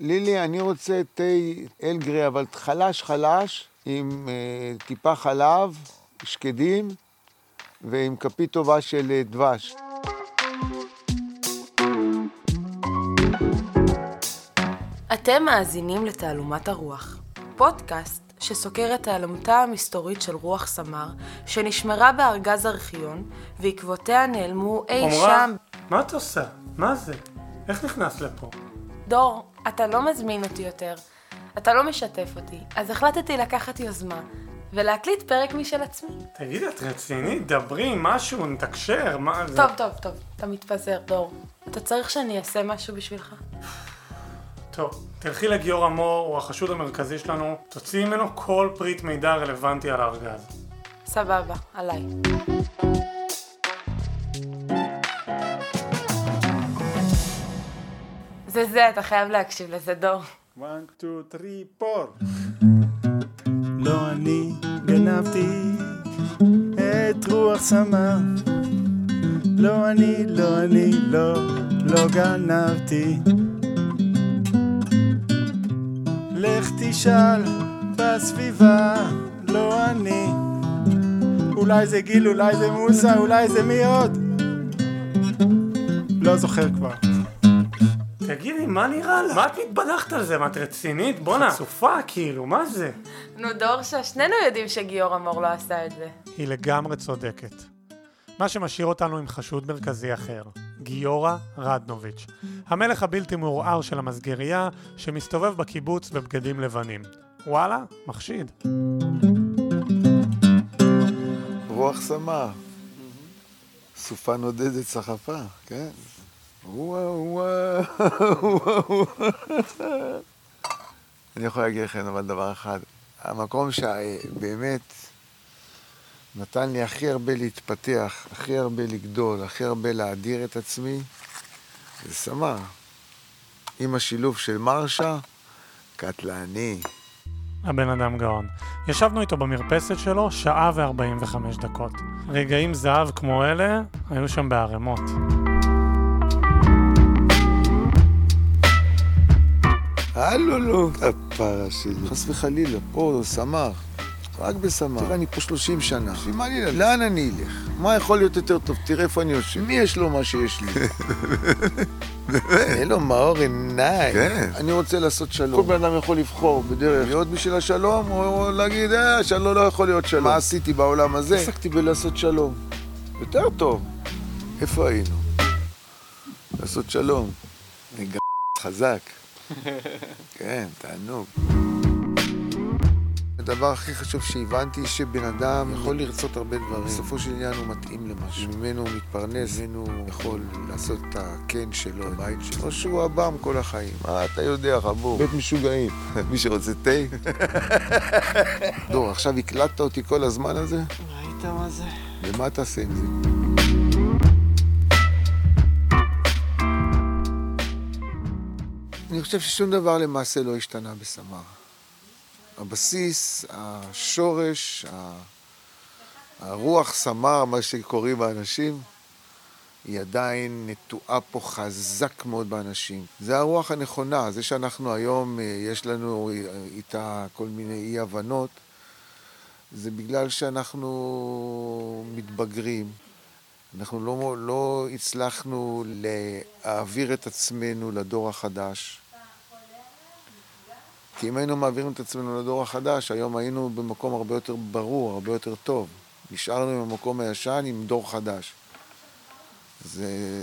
לילי, אני רוצה תה אל גרי, אבל חלש חלש, עם אה, טיפה חלב, שקדים, ועם כפית טובה של אה, דבש. אתם מאזינים לתעלומת הרוח, פודקאסט שסוקר את תעלומתה המסתורית של רוח סמר, שנשמרה בארגז ארכיון, ועקבותיה נעלמו אי שם... מה את עושה? מה זה? איך נכנסת לפה? דור, אתה לא מזמין אותי יותר, אתה לא משתף אותי, אז החלטתי לקחת יוזמה, ולהקליט פרק משל עצמי. תגידי, את רצינית? דברי, משהו, נתקשר, מה זה? טוב, טוב, טוב, אתה מתפזר, דור. אתה צריך שאני אעשה משהו בשבילך? טוב, תלכי לגיורא מור, הוא החשוד המרכזי שלנו, תוציאי ממנו כל פריט מידע רלוונטי על הארגז. סבבה, עליי. זה זה, אתה חייב להקשיב לזה, דור. 1, 2, 3, 4 לא אני גנבתי את רוח סמר לא אני, לא אני, לא, לא גנבתי. לך תשאל בסביבה, לא אני. אולי זה גיל, אולי זה מוסה, אולי זה מי עוד? לא זוכר כבר תגידי, מה נראה לך? מה את מתבדחת על זה? מה את רצינית? בואנה, חצופה, כאילו, מה זה? נו, דורשה, שנינו יודעים שגיורא מור לא עשה את זה. היא לגמרי צודקת. מה שמשאיר אותנו עם חשוד מרכזי אחר, גיורא רדנוביץ', המלך הבלתי מעורער של המסגרייה, שמסתובב בקיבוץ בבגדים לבנים. וואלה, מחשיד. רוח סמר. סופה נודדת סחפה, כן. וואו וואו. אני יכול להגיד לכם אבל דבר אחד, המקום שבאמת נתן לי הכי הרבה להתפתח, הכי הרבה לגדול, הכי הרבה להאדיר את עצמי, זה סמר. עם השילוב של מרשה, קטלני. הבן אדם גאון. ישבנו איתו במרפסת שלו שעה ו-45 דקות. רגעים זהב כמו אלה היו שם בערימות. הלו, לא. הפרה שלי. חס וחלילה, פה סמר. רק בסמר. תראה, אני פה 30 שנה. בשביל מה לי ללכת? לאן אני אלך? מה יכול להיות יותר טוב? תראה איפה אני יושב. מי יש לו מה שיש לי? אין לו מאור עיניים. כן. אני רוצה לעשות שלום. כל בן אדם יכול לבחור בדרך להיות בשביל השלום, או להגיד, אה, שלום לא יכול להיות שלום. מה עשיתי בעולם הזה? עסקתי בלעשות שלום. יותר טוב. איפה היינו? לעשות שלום. אני חזק. כן, תענוג. הדבר הכי חשוב שהבנתי, שבן אדם יכול לרצות הרבה דברים. בסופו של עניין הוא מתאים למשהו. ממנו הוא מתפרנס, ממנו הוא יכול לעשות את הקן שלו, הבית שלו, או שהוא עב"ם כל החיים. מה אתה יודע, חבור? בית משוגעים. מי שרוצה תה? דור, עכשיו הקלטת אותי כל הזמן הזה? ראית מה זה? ומה תעשה עם זה? חושב ששום דבר למעשה לא השתנה בסמר. הבסיס, השורש, הרוח סמר, מה שקוראים האנשים, היא עדיין נטועה פה חזק מאוד באנשים. זה הרוח הנכונה, זה שאנחנו היום, אה, יש לנו איתה כל מיני אי-הבנות, זה בגלל שאנחנו מתבגרים. אנחנו לא, לא הצלחנו להעביר את עצמנו לדור החדש. כי אם היינו מעבירים את עצמנו לדור החדש, היום היינו במקום הרבה יותר ברור, הרבה יותר טוב. נשארנו במקום הישן עם דור חדש. זה,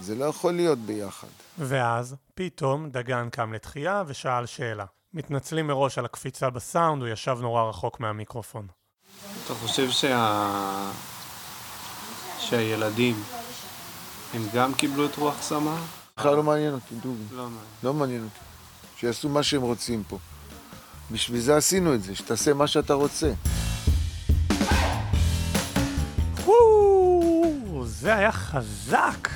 זה לא יכול להיות ביחד. ואז, פתאום דגן קם לתחייה ושאל שאלה. מתנצלים מראש על הקפיצה בסאונד, הוא ישב נורא רחוק מהמיקרופון. אתה חושב שה... שהילדים, הם גם קיבלו את רוח סמר? בכלל לא מעניין אותי, דובי. לא מעניין. לא מעניין אותי. שיעשו מה שהם רוצים פה. בשביל זה עשינו את זה, שתעשה מה שאתה רוצה. זה היה חזק!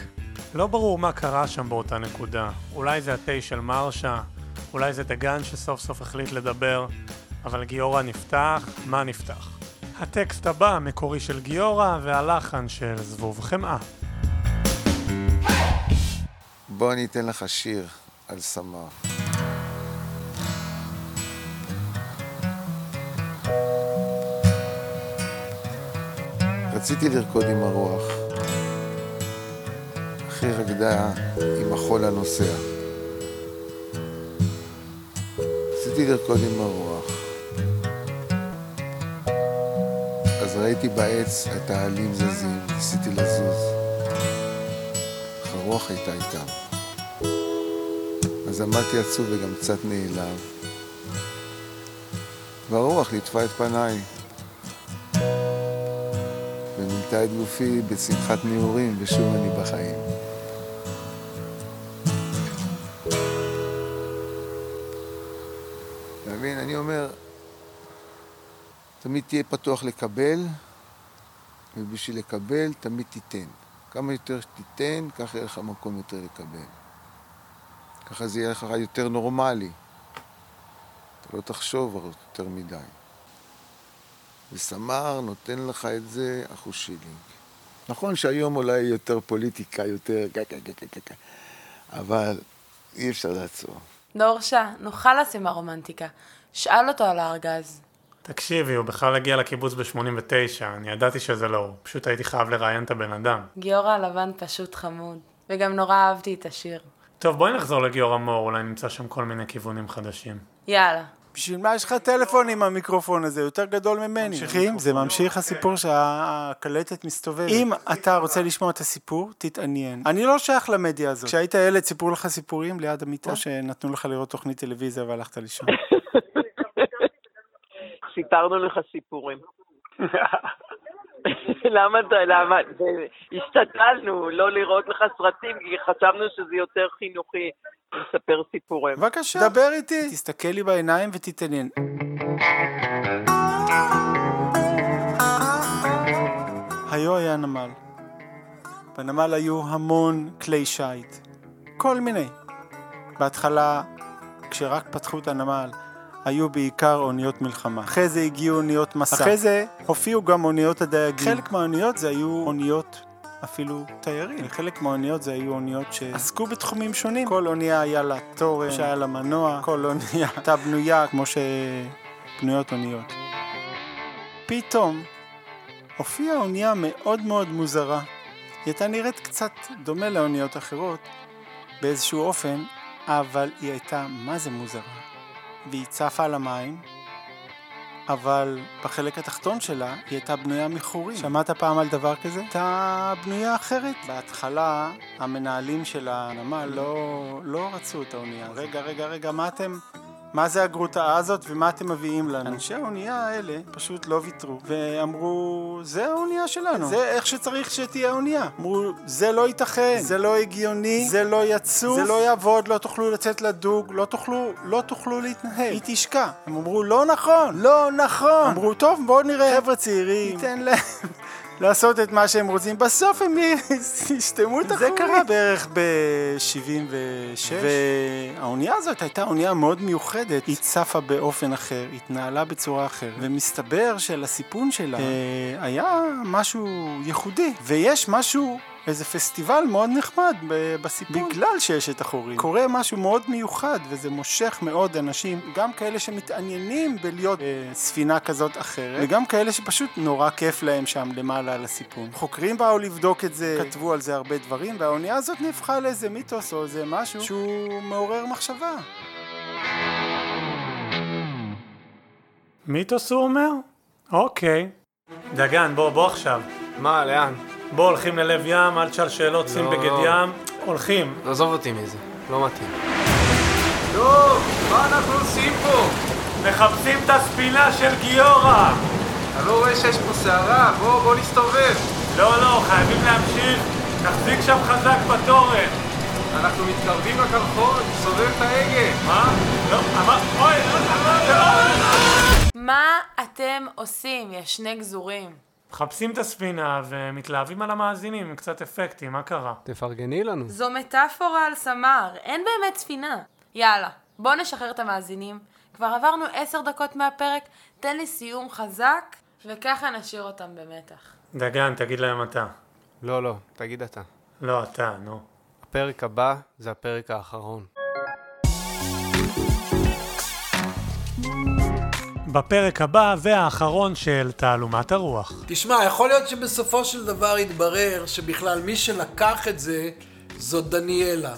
לא ברור מה קרה שם באותה נקודה. אולי זה התה של מרשה, אולי זה דגן שסוף סוף החליט לדבר, אבל גיורא נפתח, מה נפתח? הטקסט הבא המקורי של גיורא והלחן של זבוב חמאה. בוא אני אתן לך שיר על סמר. רציתי לרקוד עם הרוח. אחי רקדה עם החול הנוסע. רציתי לרקוד עם הרוח. אז ראיתי בעץ את העלים זזים, ניסיתי לזוז. אך הרוח הייתה איתם. אז עמדתי עצוב וגם קצת נעלב. והרוח ליטפה את פניי. את גופי בשמחת נעורים, ושוב אני בחיים. אתה מבין? אני אומר, תמיד תהיה פתוח לקבל, ובשביל לקבל תמיד תיתן. כמה יותר שתיתן, ככה יהיה לך מקום יותר לקבל. ככה זה יהיה לך יותר נורמלי. אתה לא תחשוב יותר מדי. וסמר נותן לך את זה אחוז שילינג. נכון שהיום אולי יותר פוליטיקה, יותר אבל אי אפשר לעצור. דורשה, נוכל לשים הרומנטיקה. שאל אותו על הארגז. תקשיבי, הוא בכלל הגיע לקיבוץ ב-89, אני ידעתי שזה לא הוא, פשוט הייתי חייב לראיין את הבן אדם. גיורא הלבן פשוט חמוד, וגם נורא אהבתי את השיר. טוב, בואי נחזור לגיורא מור, אולי נמצא שם כל מיני כיוונים חדשים. יאללה. בשביל מה יש לך טלפון עם המיקרופון הזה? יותר גדול ממני. ממשיכים, זה ממשיך הסיפור שהקלטת מסתובבת. אם אתה רוצה לשמוע את הסיפור, תתעניין. אני לא שייך למדיה הזאת. כשהיית ילד סיפרו לך סיפורים ליד המיטה, או שנתנו לך לראות תוכנית טלוויזיה והלכת לישון? סיפרנו לך סיפורים. למה אתה, למה? השתדלנו לא לראות לך סרטים, כי חשבנו שזה יותר חינוכי לספר סיפורים. בבקשה, דבר איתי. תסתכל לי בעיניים ותתעניין. היו היה נמל. בנמל היו המון כלי שיט. כל מיני. בהתחלה, כשרק פתחו את הנמל, היו בעיקר אוניות מלחמה. אחרי זה הגיעו אוניות מסע. אחרי זה הופיעו גם אוניות הדייגים. חלק מהאוניות זה היו אוניות אפילו תיירים. חלק מהאוניות זה היו אוניות שעסקו בתחומים שונים. כל אונייה היה לה תורן, שהיה לה מנוע, כל אונייה הייתה בנויה כמו שבנויות אוניות. פתאום הופיעה אונייה מאוד מאוד מוזרה. היא הייתה נראית קצת דומה לאוניות אחרות באיזשהו אופן, אבל היא הייתה מה זה מוזרה. והיא צפה על המים, אבל בחלק התחתון שלה היא הייתה בנויה מחורים. שמעת פעם על דבר כזה? הייתה בנויה אחרת. בהתחלה המנהלים של הנמל לא, לא רצו את האונייה. רגע, רגע, רגע, מה אתם... מה זה הגרוטאה הזאת ומה אתם מביאים לנו? אנשי האונייה האלה פשוט לא ויתרו. ואמרו זה האונייה שלנו, זה איך שצריך שתהיה האונייה. אמרו זה לא ייתכן, זה לא הגיוני, זה לא יצוף, זה לא יעבוד, לא תוכלו לצאת לדוג, לא תוכלו, לא תוכלו להתנהל, היא תשקע. הם אמרו לא נכון, לא נכון. אמרו טוב בואו נראה, חבר'ה צעירים, ניתן להם לעשות את מה שהם רוצים, בסוף הם יסתמו את החורים. זה קרה בערך ב-76, והאונייה הזאת הייתה אונייה מאוד מיוחדת, היא צפה באופן אחר, התנהלה בצורה אחרת, ומסתבר שלסיפון שלה אה, היה משהו ייחודי, ויש משהו... איזה פסטיבל מאוד נחמד בסיפור, בגלל שיש את החורים. קורה משהו מאוד מיוחד, וזה מושך מאוד אנשים, גם כאלה שמתעניינים בלהיות בספינה כזאת אחרת, וגם כאלה שפשוט נורא כיף להם שם למעלה על הסיפון. חוקרים באו לבדוק את זה, כתבו על זה הרבה דברים, והאונייה הזאת נהפכה לאיזה מיתוס או איזה משהו שהוא מעורר מחשבה. מיתוס הוא אומר? אוקיי. דגן, בוא, בוא עכשיו. מה, לאן? בוא, הולכים ללב ים, אל תשאל שאלות, שים לא. בגד ים. הולכים. עזוב אותי מזה, לא מתאים. טוב, מה אנחנו עושים פה? מחפשים את הספינה של גיורא! אתה לא רואה שיש פה סערה? בוא, בוא נסתובב. לא, לא, חייבים להמשיך. תחזיק שם חזק בתורן. אנחנו מתקרבים לקרחון, סובב את ההגה. מה? לא, אמר... אוי, לא, לא, לא. מה אתם עושים, יא שני גזורים? מחפשים את הספינה ומתלהבים על המאזינים עם קצת אפקטים, מה קרה? תפרגני לנו. זו מטאפורה על סמר, אין באמת ספינה. יאללה, בואו נשחרר את המאזינים. כבר עברנו עשר דקות מהפרק, תן לי סיום חזק, וככה נשאיר אותם במתח. דגן, תגיד להם אתה. לא, לא, תגיד אתה. לא, אתה, נו. הפרק הבא זה הפרק האחרון. בפרק הבא והאחרון של תעלומת הרוח. תשמע, יכול להיות שבסופו של דבר יתברר שבכלל מי שלקח את זה זאת דניאלה.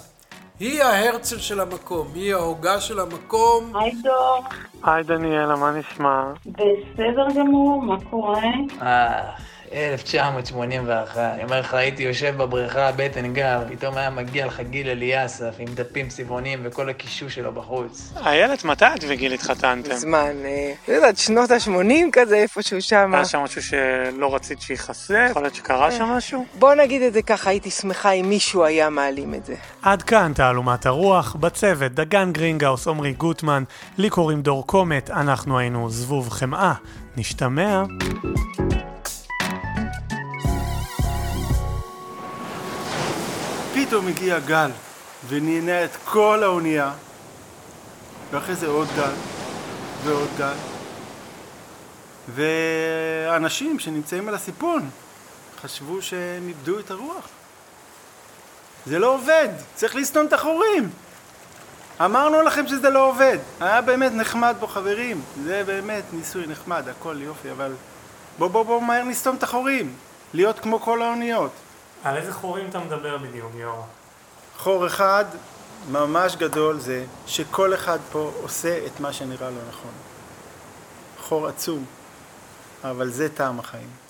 היא ההרצל של המקום, היא ההוגה של המקום. היי דור, היי דניאלה, מה נשמע? בסדר גמור, מה קורה? אה, 1981. אני אומר לך, הייתי יושב בבריכה, בטן גר, פתאום היה מגיע לך גיל אליאסף עם דפים צבעוניים וכל הקישוש שלו בחוץ. איילת, מתי את וגיל התחתנתם? זמן, אה, לא יודעת, שנות ה-80 כזה, איפשהו שם. היה שם משהו שלא רצית שייחשף? יכול להיות שקרה שם משהו? בוא נגיד את זה ככה, הייתי שמחה אם מישהו היה מעלים את זה. עד כאן תעלומת הרוח, בצוות דגן גרינגאוס, עמרי גוטמן, לי קוראים דור קומט, אנחנו היינו זבוב חמאה. נשתמע. פתאום הגיע גל ונהנה את כל האונייה ואחרי זה עוד גל ועוד גל. ואנשים שנמצאים על הסיפון חשבו שהם איבדו את הרוח. זה לא עובד, צריך לסתום את החורים. אמרנו לכם שזה לא עובד. היה באמת נחמד פה חברים. זה באמת ניסוי נחמד, הכל יופי אבל בוא בוא בוא מהר נסתום את החורים. להיות כמו כל האוניות על איזה חורים אתה מדבר בדיוק, גיורא? חור אחד ממש גדול זה שכל אחד פה עושה את מה שנראה לו נכון. חור עצום, אבל זה טעם החיים.